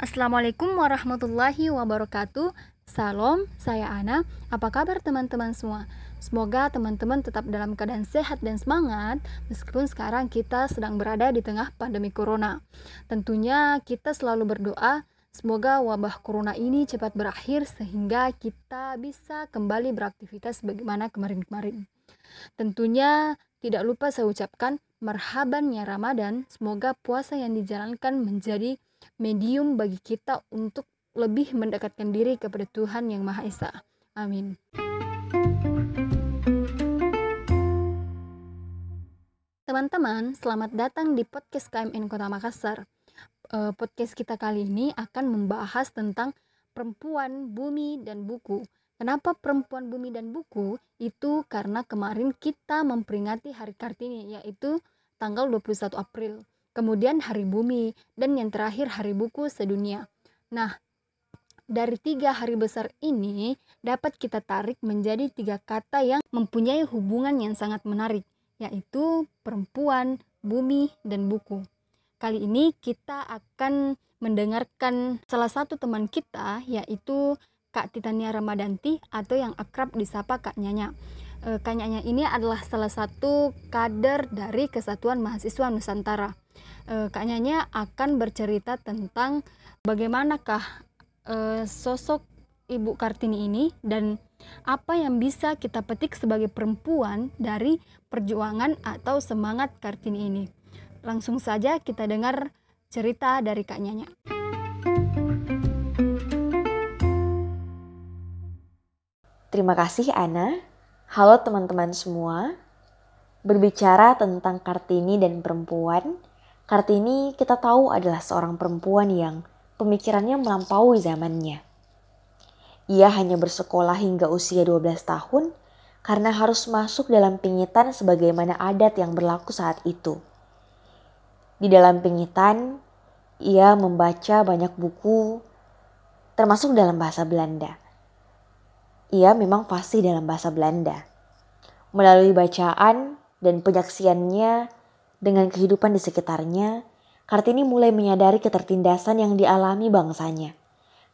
Assalamualaikum warahmatullahi wabarakatuh. Salam, saya Ana. Apa kabar teman-teman semua? Semoga teman-teman tetap dalam keadaan sehat dan semangat meskipun sekarang kita sedang berada di tengah pandemi corona. Tentunya kita selalu berdoa semoga wabah corona ini cepat berakhir sehingga kita bisa kembali beraktivitas bagaimana kemarin-kemarin. Tentunya tidak lupa saya ucapkan marhaban ya Ramadan. Semoga puasa yang dijalankan menjadi medium bagi kita untuk lebih mendekatkan diri kepada Tuhan Yang Maha Esa. Amin. Teman-teman, selamat datang di podcast KMN Kota Makassar. Eh, podcast kita kali ini akan membahas tentang perempuan, bumi, dan buku. Kenapa perempuan, bumi, dan buku? Itu karena kemarin kita memperingati Hari Kartini, yaitu tanggal 21 April kemudian Hari Bumi, dan yang terakhir Hari Buku Sedunia. Nah, dari tiga hari besar ini dapat kita tarik menjadi tiga kata yang mempunyai hubungan yang sangat menarik, yaitu perempuan, bumi, dan buku. Kali ini kita akan mendengarkan salah satu teman kita, yaitu Kak Titania Ramadanti atau yang akrab disapa Kak Nyanya. E, Kak Nyanya ini adalah salah satu kader dari Kesatuan Mahasiswa Nusantara uh, Kak Nyanya akan bercerita tentang bagaimanakah uh, sosok Ibu Kartini ini dan apa yang bisa kita petik sebagai perempuan dari perjuangan atau semangat Kartini ini. Langsung saja kita dengar cerita dari Kak Nyanya. Terima kasih Ana. Halo teman-teman semua. Berbicara tentang Kartini dan perempuan, Kartini kita tahu adalah seorang perempuan yang pemikirannya melampaui zamannya. Ia hanya bersekolah hingga usia 12 tahun karena harus masuk dalam pingitan sebagaimana adat yang berlaku saat itu. Di dalam pingitan, ia membaca banyak buku, termasuk dalam bahasa Belanda. Ia memang fasih dalam bahasa Belanda. Melalui bacaan dan penyaksiannya, dengan kehidupan di sekitarnya, Kartini mulai menyadari ketertindasan yang dialami bangsanya.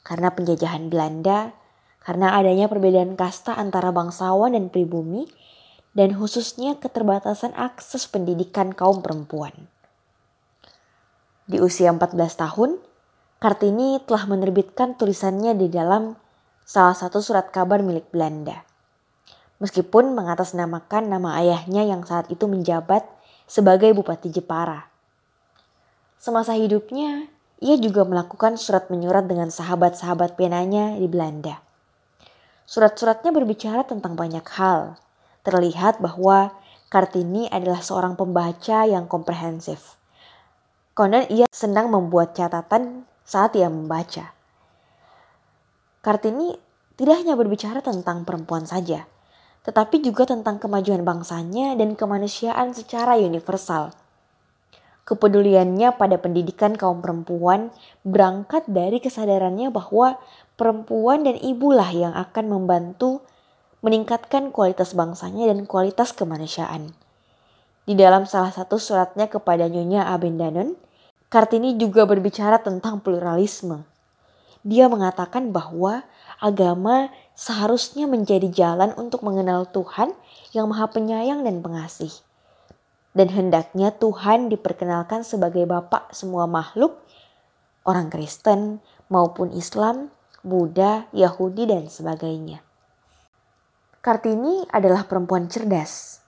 Karena penjajahan Belanda, karena adanya perbedaan kasta antara bangsawan dan pribumi, dan khususnya keterbatasan akses pendidikan kaum perempuan. Di usia 14 tahun, Kartini telah menerbitkan tulisannya di dalam salah satu surat kabar milik Belanda. Meskipun mengatasnamakan nama ayahnya yang saat itu menjabat sebagai Bupati Jepara. Semasa hidupnya, ia juga melakukan surat menyurat dengan sahabat-sahabat penanya di Belanda. Surat-suratnya berbicara tentang banyak hal. Terlihat bahwa Kartini adalah seorang pembaca yang komprehensif. Konon ia senang membuat catatan saat ia membaca. Kartini tidak hanya berbicara tentang perempuan saja, tetapi juga tentang kemajuan bangsanya dan kemanusiaan secara universal. Kepeduliannya pada pendidikan kaum perempuan berangkat dari kesadarannya bahwa perempuan dan ibulah yang akan membantu meningkatkan kualitas bangsanya dan kualitas kemanusiaan. Di dalam salah satu suratnya kepada Nyonya Abendanon, Kartini juga berbicara tentang pluralisme. Dia mengatakan bahwa agama seharusnya menjadi jalan untuk mengenal Tuhan yang Maha Penyayang dan Pengasih. Dan hendaknya Tuhan diperkenalkan sebagai Bapak semua makhluk, orang Kristen maupun Islam, Buddha, Yahudi, dan sebagainya. Kartini adalah perempuan cerdas.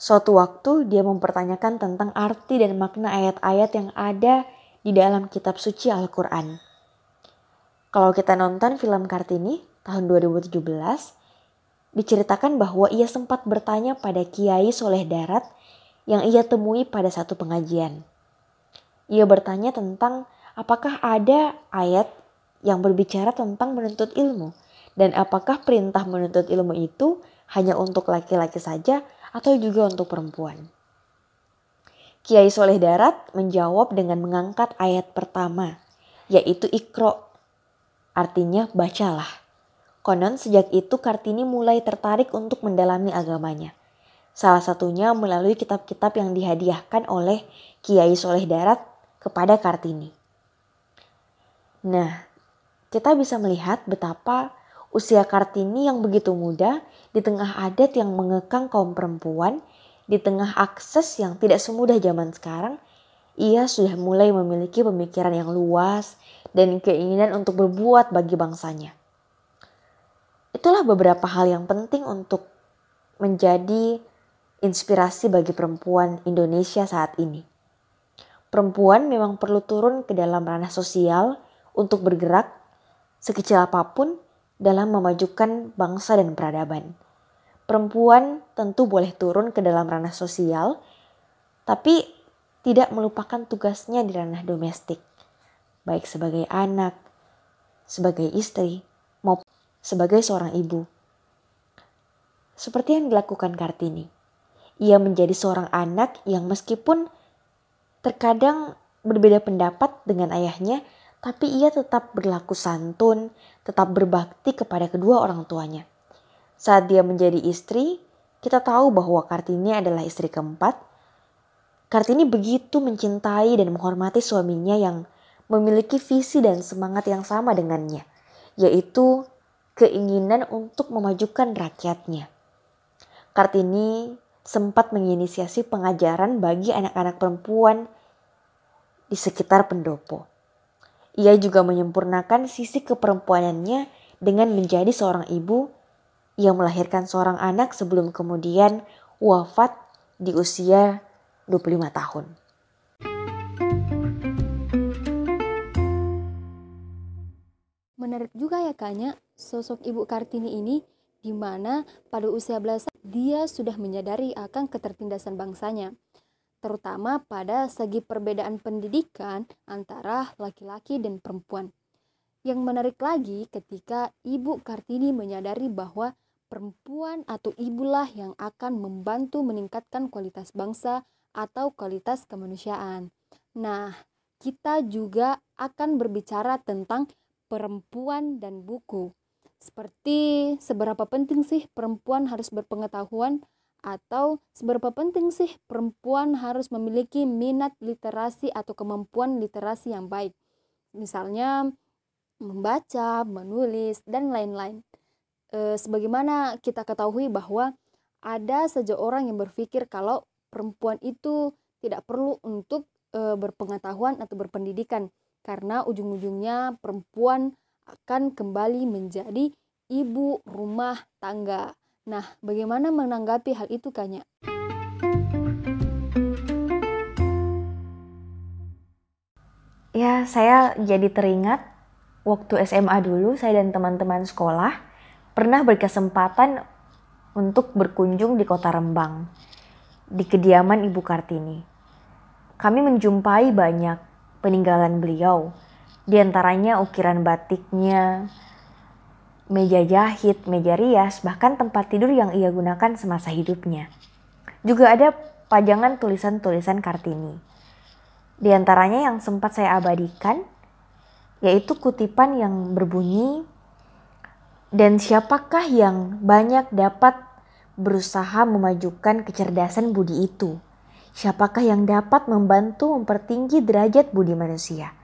Suatu waktu dia mempertanyakan tentang arti dan makna ayat-ayat yang ada di dalam kitab suci Al-Quran. Kalau kita nonton film Kartini, tahun 2017 diceritakan bahwa ia sempat bertanya pada Kiai Soleh Darat yang ia temui pada satu pengajian. Ia bertanya tentang apakah ada ayat yang berbicara tentang menuntut ilmu dan apakah perintah menuntut ilmu itu hanya untuk laki-laki saja atau juga untuk perempuan. Kiai Soleh Darat menjawab dengan mengangkat ayat pertama, yaitu ikro, artinya bacalah. Konon sejak itu Kartini mulai tertarik untuk mendalami agamanya. Salah satunya melalui kitab-kitab yang dihadiahkan oleh Kiai Soleh Darat kepada Kartini. Nah, kita bisa melihat betapa usia Kartini yang begitu muda di tengah adat yang mengekang kaum perempuan, di tengah akses yang tidak semudah zaman sekarang, ia sudah mulai memiliki pemikiran yang luas dan keinginan untuk berbuat bagi bangsanya. Itulah beberapa hal yang penting untuk menjadi inspirasi bagi perempuan Indonesia saat ini. Perempuan memang perlu turun ke dalam ranah sosial untuk bergerak sekecil apa pun dalam memajukan bangsa dan peradaban. Perempuan tentu boleh turun ke dalam ranah sosial, tapi tidak melupakan tugasnya di ranah domestik, baik sebagai anak, sebagai istri, maupun sebagai seorang ibu. Seperti yang dilakukan Kartini, ia menjadi seorang anak yang meskipun terkadang berbeda pendapat dengan ayahnya, tapi ia tetap berlaku santun, tetap berbakti kepada kedua orang tuanya. Saat dia menjadi istri, kita tahu bahwa Kartini adalah istri keempat. Kartini begitu mencintai dan menghormati suaminya yang memiliki visi dan semangat yang sama dengannya, yaitu keinginan untuk memajukan rakyatnya. Kartini sempat menginisiasi pengajaran bagi anak-anak perempuan di sekitar pendopo. Ia juga menyempurnakan sisi keperempuanannya dengan menjadi seorang ibu yang melahirkan seorang anak sebelum kemudian wafat di usia 25 tahun. Menarik juga ya kanya sosok Ibu Kartini ini di mana pada usia belasan dia sudah menyadari akan ketertindasan bangsanya terutama pada segi perbedaan pendidikan antara laki-laki dan perempuan. Yang menarik lagi ketika Ibu Kartini menyadari bahwa perempuan atau ibulah yang akan membantu meningkatkan kualitas bangsa atau kualitas kemanusiaan. Nah, kita juga akan berbicara tentang perempuan dan buku. Seperti seberapa penting sih perempuan harus berpengetahuan atau seberapa penting sih perempuan harus memiliki minat literasi atau kemampuan literasi yang baik. Misalnya membaca, menulis, dan lain-lain. E, sebagaimana kita ketahui bahwa ada saja orang yang berpikir kalau perempuan itu tidak perlu untuk e, berpengetahuan atau berpendidikan karena ujung-ujungnya perempuan akan kembali menjadi ibu rumah tangga. Nah, bagaimana menanggapi hal itu Kanya? Ya, saya jadi teringat waktu SMA dulu saya dan teman-teman sekolah pernah berkesempatan untuk berkunjung di kota Rembang di kediaman Ibu Kartini. Kami menjumpai banyak peninggalan beliau, di antaranya ukiran batiknya, meja jahit, meja rias, bahkan tempat tidur yang ia gunakan semasa hidupnya. Juga ada pajangan tulisan-tulisan Kartini. Di antaranya yang sempat saya abadikan, yaitu kutipan yang berbunyi, dan siapakah yang banyak dapat berusaha memajukan kecerdasan budi itu? Siapakah yang dapat membantu mempertinggi derajat budi manusia?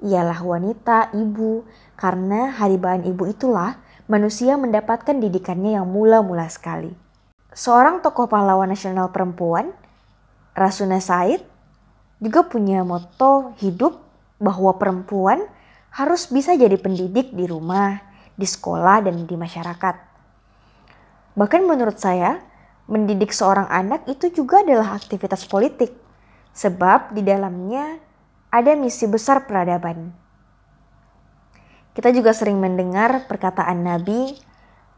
Ialah wanita, ibu, karena haribaan ibu itulah manusia mendapatkan didikannya yang mula-mula sekali. Seorang tokoh pahlawan nasional perempuan, Rasuna Said, juga punya moto hidup bahwa perempuan harus bisa jadi pendidik di rumah, di sekolah, dan di masyarakat. Bahkan menurut saya, mendidik seorang anak itu juga adalah aktivitas politik, sebab di dalamnya ada misi besar peradaban. Kita juga sering mendengar perkataan Nabi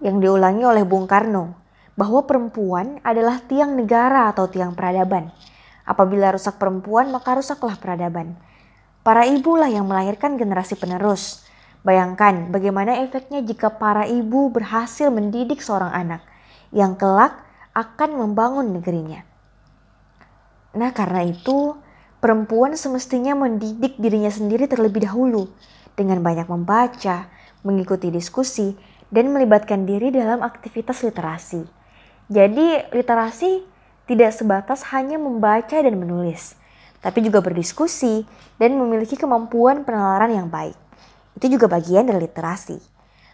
yang diulangi oleh Bung Karno bahwa perempuan adalah tiang negara atau tiang peradaban. Apabila rusak perempuan, maka rusaklah peradaban. Para ibu lah yang melahirkan generasi penerus. Bayangkan bagaimana efeknya jika para ibu berhasil mendidik seorang anak yang kelak akan membangun negerinya. Nah, karena itu, Perempuan semestinya mendidik dirinya sendiri terlebih dahulu dengan banyak membaca, mengikuti diskusi, dan melibatkan diri dalam aktivitas literasi. Jadi, literasi tidak sebatas hanya membaca dan menulis, tapi juga berdiskusi dan memiliki kemampuan penalaran yang baik. Itu juga bagian dari literasi.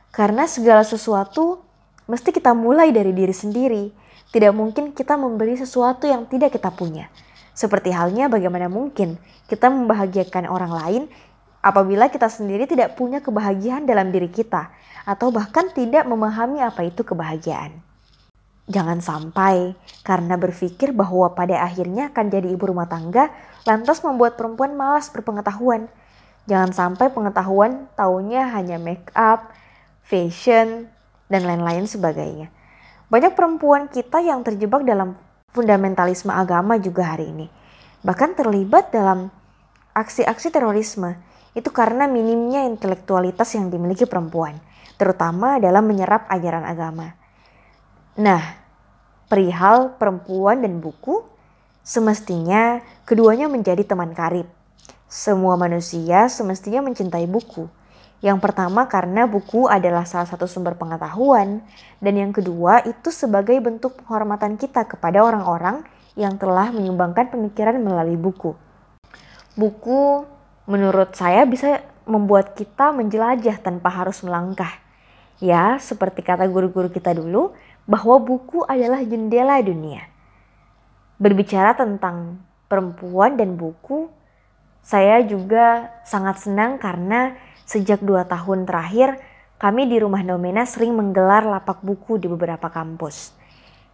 Karena segala sesuatu mesti kita mulai dari diri sendiri. Tidak mungkin kita memberi sesuatu yang tidak kita punya. Seperti halnya bagaimana mungkin kita membahagiakan orang lain apabila kita sendiri tidak punya kebahagiaan dalam diri kita atau bahkan tidak memahami apa itu kebahagiaan. Jangan sampai karena berpikir bahwa pada akhirnya akan jadi ibu rumah tangga, lantas membuat perempuan malas berpengetahuan. Jangan sampai pengetahuan taunya hanya make up, fashion, dan lain-lain sebagainya. Banyak perempuan kita yang terjebak dalam fundamentalisme agama juga hari ini. Bahkan terlibat dalam aksi-aksi terorisme. Itu karena minimnya intelektualitas yang dimiliki perempuan, terutama dalam menyerap ajaran agama. Nah, perihal perempuan dan buku, semestinya keduanya menjadi teman karib. Semua manusia semestinya mencintai buku yang pertama karena buku adalah salah satu sumber pengetahuan dan yang kedua itu sebagai bentuk penghormatan kita kepada orang-orang yang telah menyumbangkan pemikiran melalui buku. Buku menurut saya bisa membuat kita menjelajah tanpa harus melangkah. Ya, seperti kata guru-guru kita dulu, bahwa buku adalah jendela dunia. Berbicara tentang perempuan dan buku, saya juga sangat senang karena Sejak dua tahun terakhir, kami di Rumah Nomena sering menggelar lapak buku di beberapa kampus.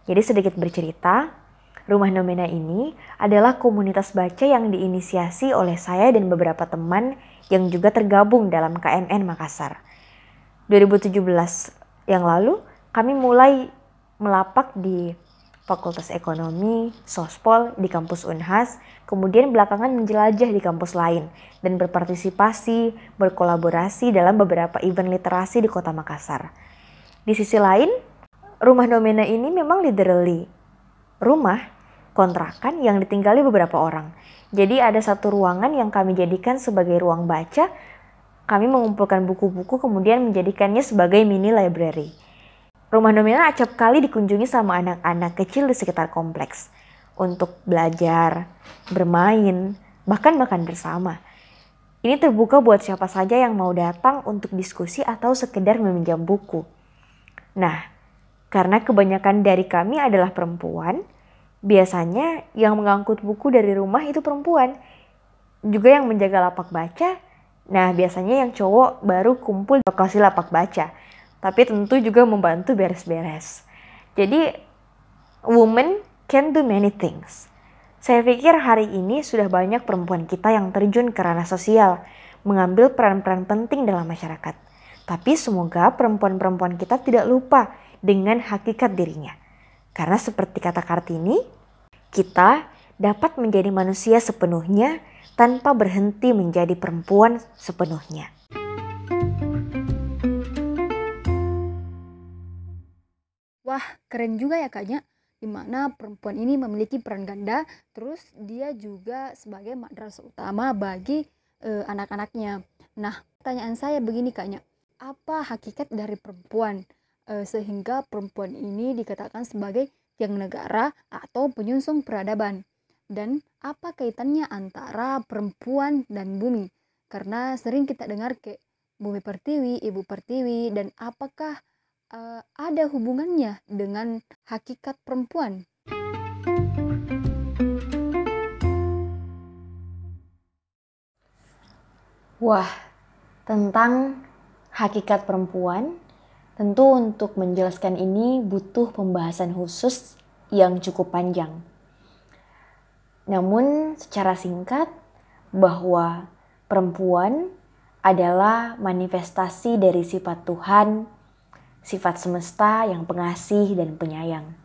Jadi sedikit bercerita, Rumah Nomena ini adalah komunitas baca yang diinisiasi oleh saya dan beberapa teman yang juga tergabung dalam KNN Makassar. 2017 yang lalu, kami mulai melapak di Fakultas Ekonomi, Sospol di kampus Unhas, kemudian belakangan menjelajah di kampus lain dan berpartisipasi, berkolaborasi dalam beberapa event literasi di kota Makassar. Di sisi lain, rumah Nomena ini memang literally rumah kontrakan yang ditinggali beberapa orang. Jadi ada satu ruangan yang kami jadikan sebagai ruang baca. Kami mengumpulkan buku-buku kemudian menjadikannya sebagai mini library. Rumah Nomina acap kali dikunjungi sama anak-anak kecil di sekitar kompleks untuk belajar, bermain, bahkan makan bersama. Ini terbuka buat siapa saja yang mau datang untuk diskusi atau sekedar meminjam buku. Nah, karena kebanyakan dari kami adalah perempuan, biasanya yang mengangkut buku dari rumah itu perempuan. Juga yang menjaga lapak baca, nah biasanya yang cowok baru kumpul di lokasi lapak baca tapi tentu juga membantu beres-beres. Jadi, woman can do many things. Saya pikir hari ini sudah banyak perempuan kita yang terjun ke ranah sosial, mengambil peran-peran penting dalam masyarakat. Tapi semoga perempuan-perempuan kita tidak lupa dengan hakikat dirinya. Karena seperti kata Kartini, kita dapat menjadi manusia sepenuhnya tanpa berhenti menjadi perempuan sepenuhnya. Wah, keren juga ya kaknya. Di mana perempuan ini memiliki peran ganda, terus dia juga sebagai madrasah utama bagi e, anak-anaknya. Nah, pertanyaan saya begini kaknya, apa hakikat dari perempuan e, sehingga perempuan ini dikatakan sebagai tiang negara atau penyusun peradaban? Dan apa kaitannya antara perempuan dan bumi? Karena sering kita dengar ke bumi pertiwi, ibu pertiwi, dan apakah uh, ada hubungannya dengan hakikat perempuan. Wah, tentang hakikat perempuan, tentu untuk menjelaskan ini butuh pembahasan khusus yang cukup panjang. Namun, secara singkat, bahwa perempuan adalah manifestasi dari sifat Tuhan sifat semesta yang pengasih dan penyayang.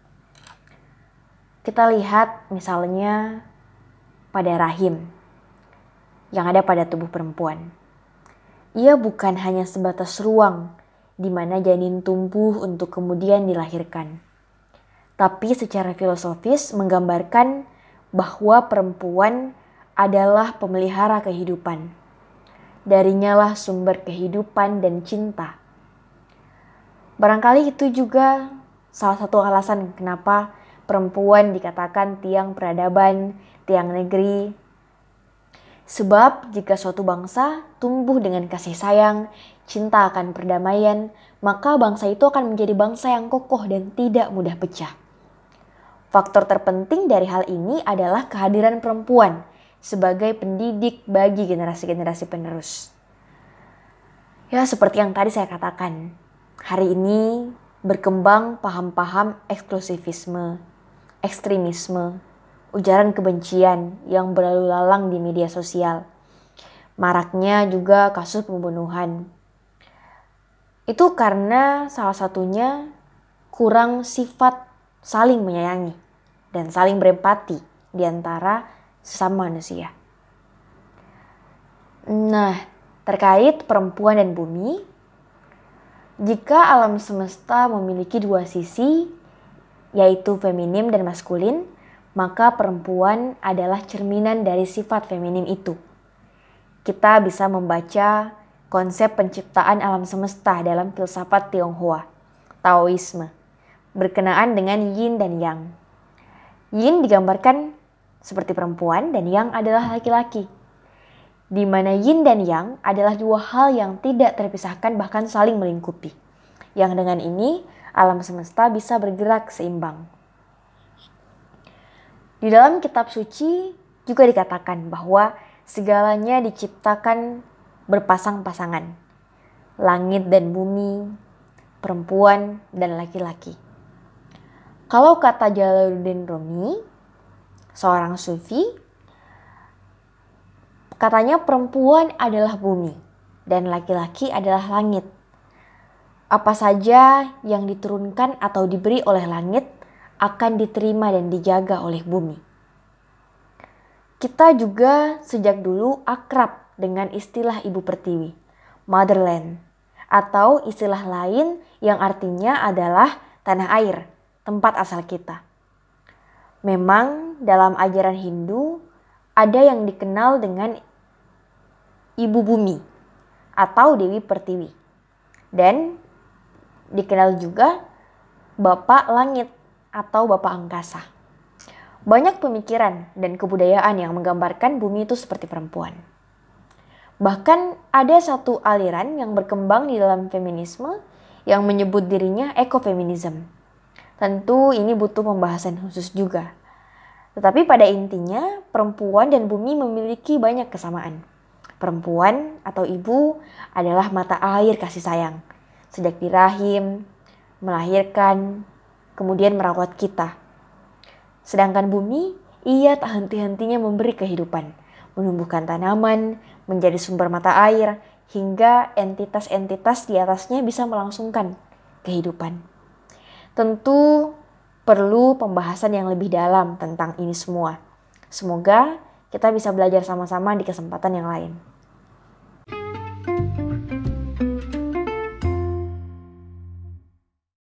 Kita lihat misalnya pada rahim yang ada pada tubuh perempuan. Ia bukan hanya sebatas ruang di mana janin tumbuh untuk kemudian dilahirkan. Tapi secara filosofis menggambarkan bahwa perempuan adalah pemelihara kehidupan. Darinya lah sumber kehidupan dan cinta Barangkali itu juga salah satu alasan kenapa perempuan dikatakan tiang peradaban, tiang negeri. Sebab jika suatu bangsa tumbuh dengan kasih sayang, cinta akan perdamaian, maka bangsa itu akan menjadi bangsa yang kokoh dan tidak mudah pecah. Faktor terpenting dari hal ini adalah kehadiran perempuan sebagai pendidik bagi generasi-generasi penerus. Ya, seperti yang tadi saya katakan, hari ini berkembang paham-paham eksklusivisme, ekstremisme, ujaran kebencian yang berlalu lalang di media sosial. Maraknya juga kasus pembunuhan. Itu karena salah satunya kurang sifat saling menyayangi dan saling berempati di antara sesama manusia. Nah, terkait perempuan dan bumi, jika alam semesta memiliki dua sisi, yaitu feminim dan maskulin, maka perempuan adalah cerminan dari sifat feminim itu. Kita bisa membaca konsep penciptaan alam semesta dalam filsafat Tionghoa, Taoisme, berkenaan dengan yin dan yang. Yin digambarkan seperti perempuan dan yang adalah laki-laki. Di mana yin dan yang adalah dua hal yang tidak terpisahkan bahkan saling melingkupi. Yang dengan ini alam semesta bisa bergerak seimbang. Di dalam kitab suci juga dikatakan bahwa segalanya diciptakan berpasang-pasangan. Langit dan bumi, perempuan dan laki-laki. Kalau kata Jalaluddin Rumi, seorang sufi, katanya perempuan adalah bumi dan laki-laki adalah langit. Apa saja yang diturunkan atau diberi oleh langit akan diterima dan dijaga oleh bumi. Kita juga sejak dulu akrab dengan istilah ibu pertiwi, motherland, atau istilah lain yang artinya adalah tanah air, tempat asal kita. Memang dalam ajaran Hindu ada yang dikenal dengan ibu bumi atau Dewi Pertiwi. Dan dikenal juga Bapak Langit atau Bapak Angkasa. Banyak pemikiran dan kebudayaan yang menggambarkan bumi itu seperti perempuan. Bahkan ada satu aliran yang berkembang di dalam feminisme yang menyebut dirinya ekofeminism. Tentu ini butuh pembahasan khusus juga. Tetapi pada intinya, perempuan dan bumi memiliki banyak kesamaan. Perempuan atau ibu adalah mata air kasih sayang. Sejak di rahim, melahirkan, kemudian merawat kita. Sedangkan bumi, ia tak henti-hentinya memberi kehidupan, menumbuhkan tanaman, menjadi sumber mata air, hingga entitas-entitas di atasnya bisa melangsungkan kehidupan. Tentu perlu pembahasan yang lebih dalam tentang ini semua. Semoga kita bisa belajar sama-sama di kesempatan yang lain.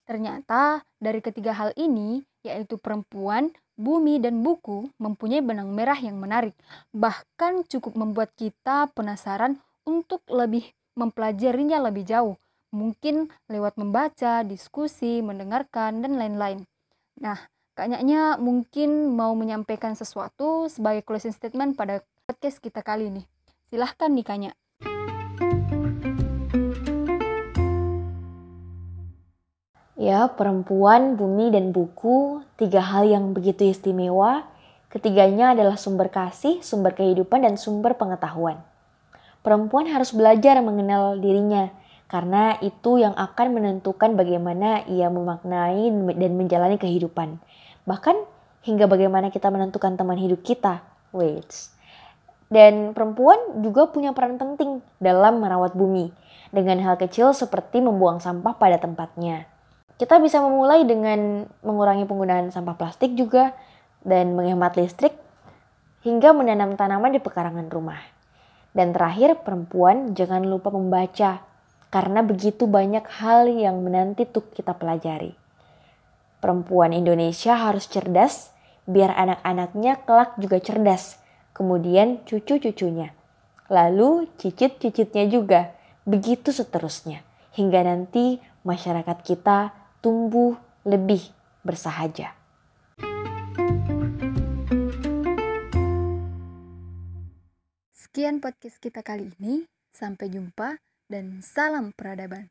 Ternyata dari ketiga hal ini, yaitu perempuan, bumi, dan buku, mempunyai benang merah yang menarik. Bahkan cukup membuat kita penasaran untuk lebih mempelajarinya lebih jauh. Mungkin lewat membaca, diskusi, mendengarkan, dan lain-lain. Nah, kayaknya mungkin mau menyampaikan sesuatu sebagai closing statement pada podcast kita kali ini. Silahkan nih Kanya. Ya, perempuan, bumi, dan buku, tiga hal yang begitu istimewa. Ketiganya adalah sumber kasih, sumber kehidupan, dan sumber pengetahuan. Perempuan harus belajar mengenal dirinya, karena itu yang akan menentukan bagaimana ia memaknai dan menjalani kehidupan. Bahkan hingga bagaimana kita menentukan teman hidup kita. Wait. Dan perempuan juga punya peran penting dalam merawat bumi dengan hal kecil seperti membuang sampah pada tempatnya kita bisa memulai dengan mengurangi penggunaan sampah plastik juga dan menghemat listrik hingga menanam tanaman di pekarangan rumah. Dan terakhir, perempuan jangan lupa membaca karena begitu banyak hal yang menanti untuk kita pelajari. Perempuan Indonesia harus cerdas biar anak-anaknya kelak juga cerdas, kemudian cucu-cucunya. Lalu cicit-cicitnya juga, begitu seterusnya. Hingga nanti masyarakat kita tumbuh lebih bersahaja. Sekian podcast kita kali ini. Sampai jumpa dan salam peradaban.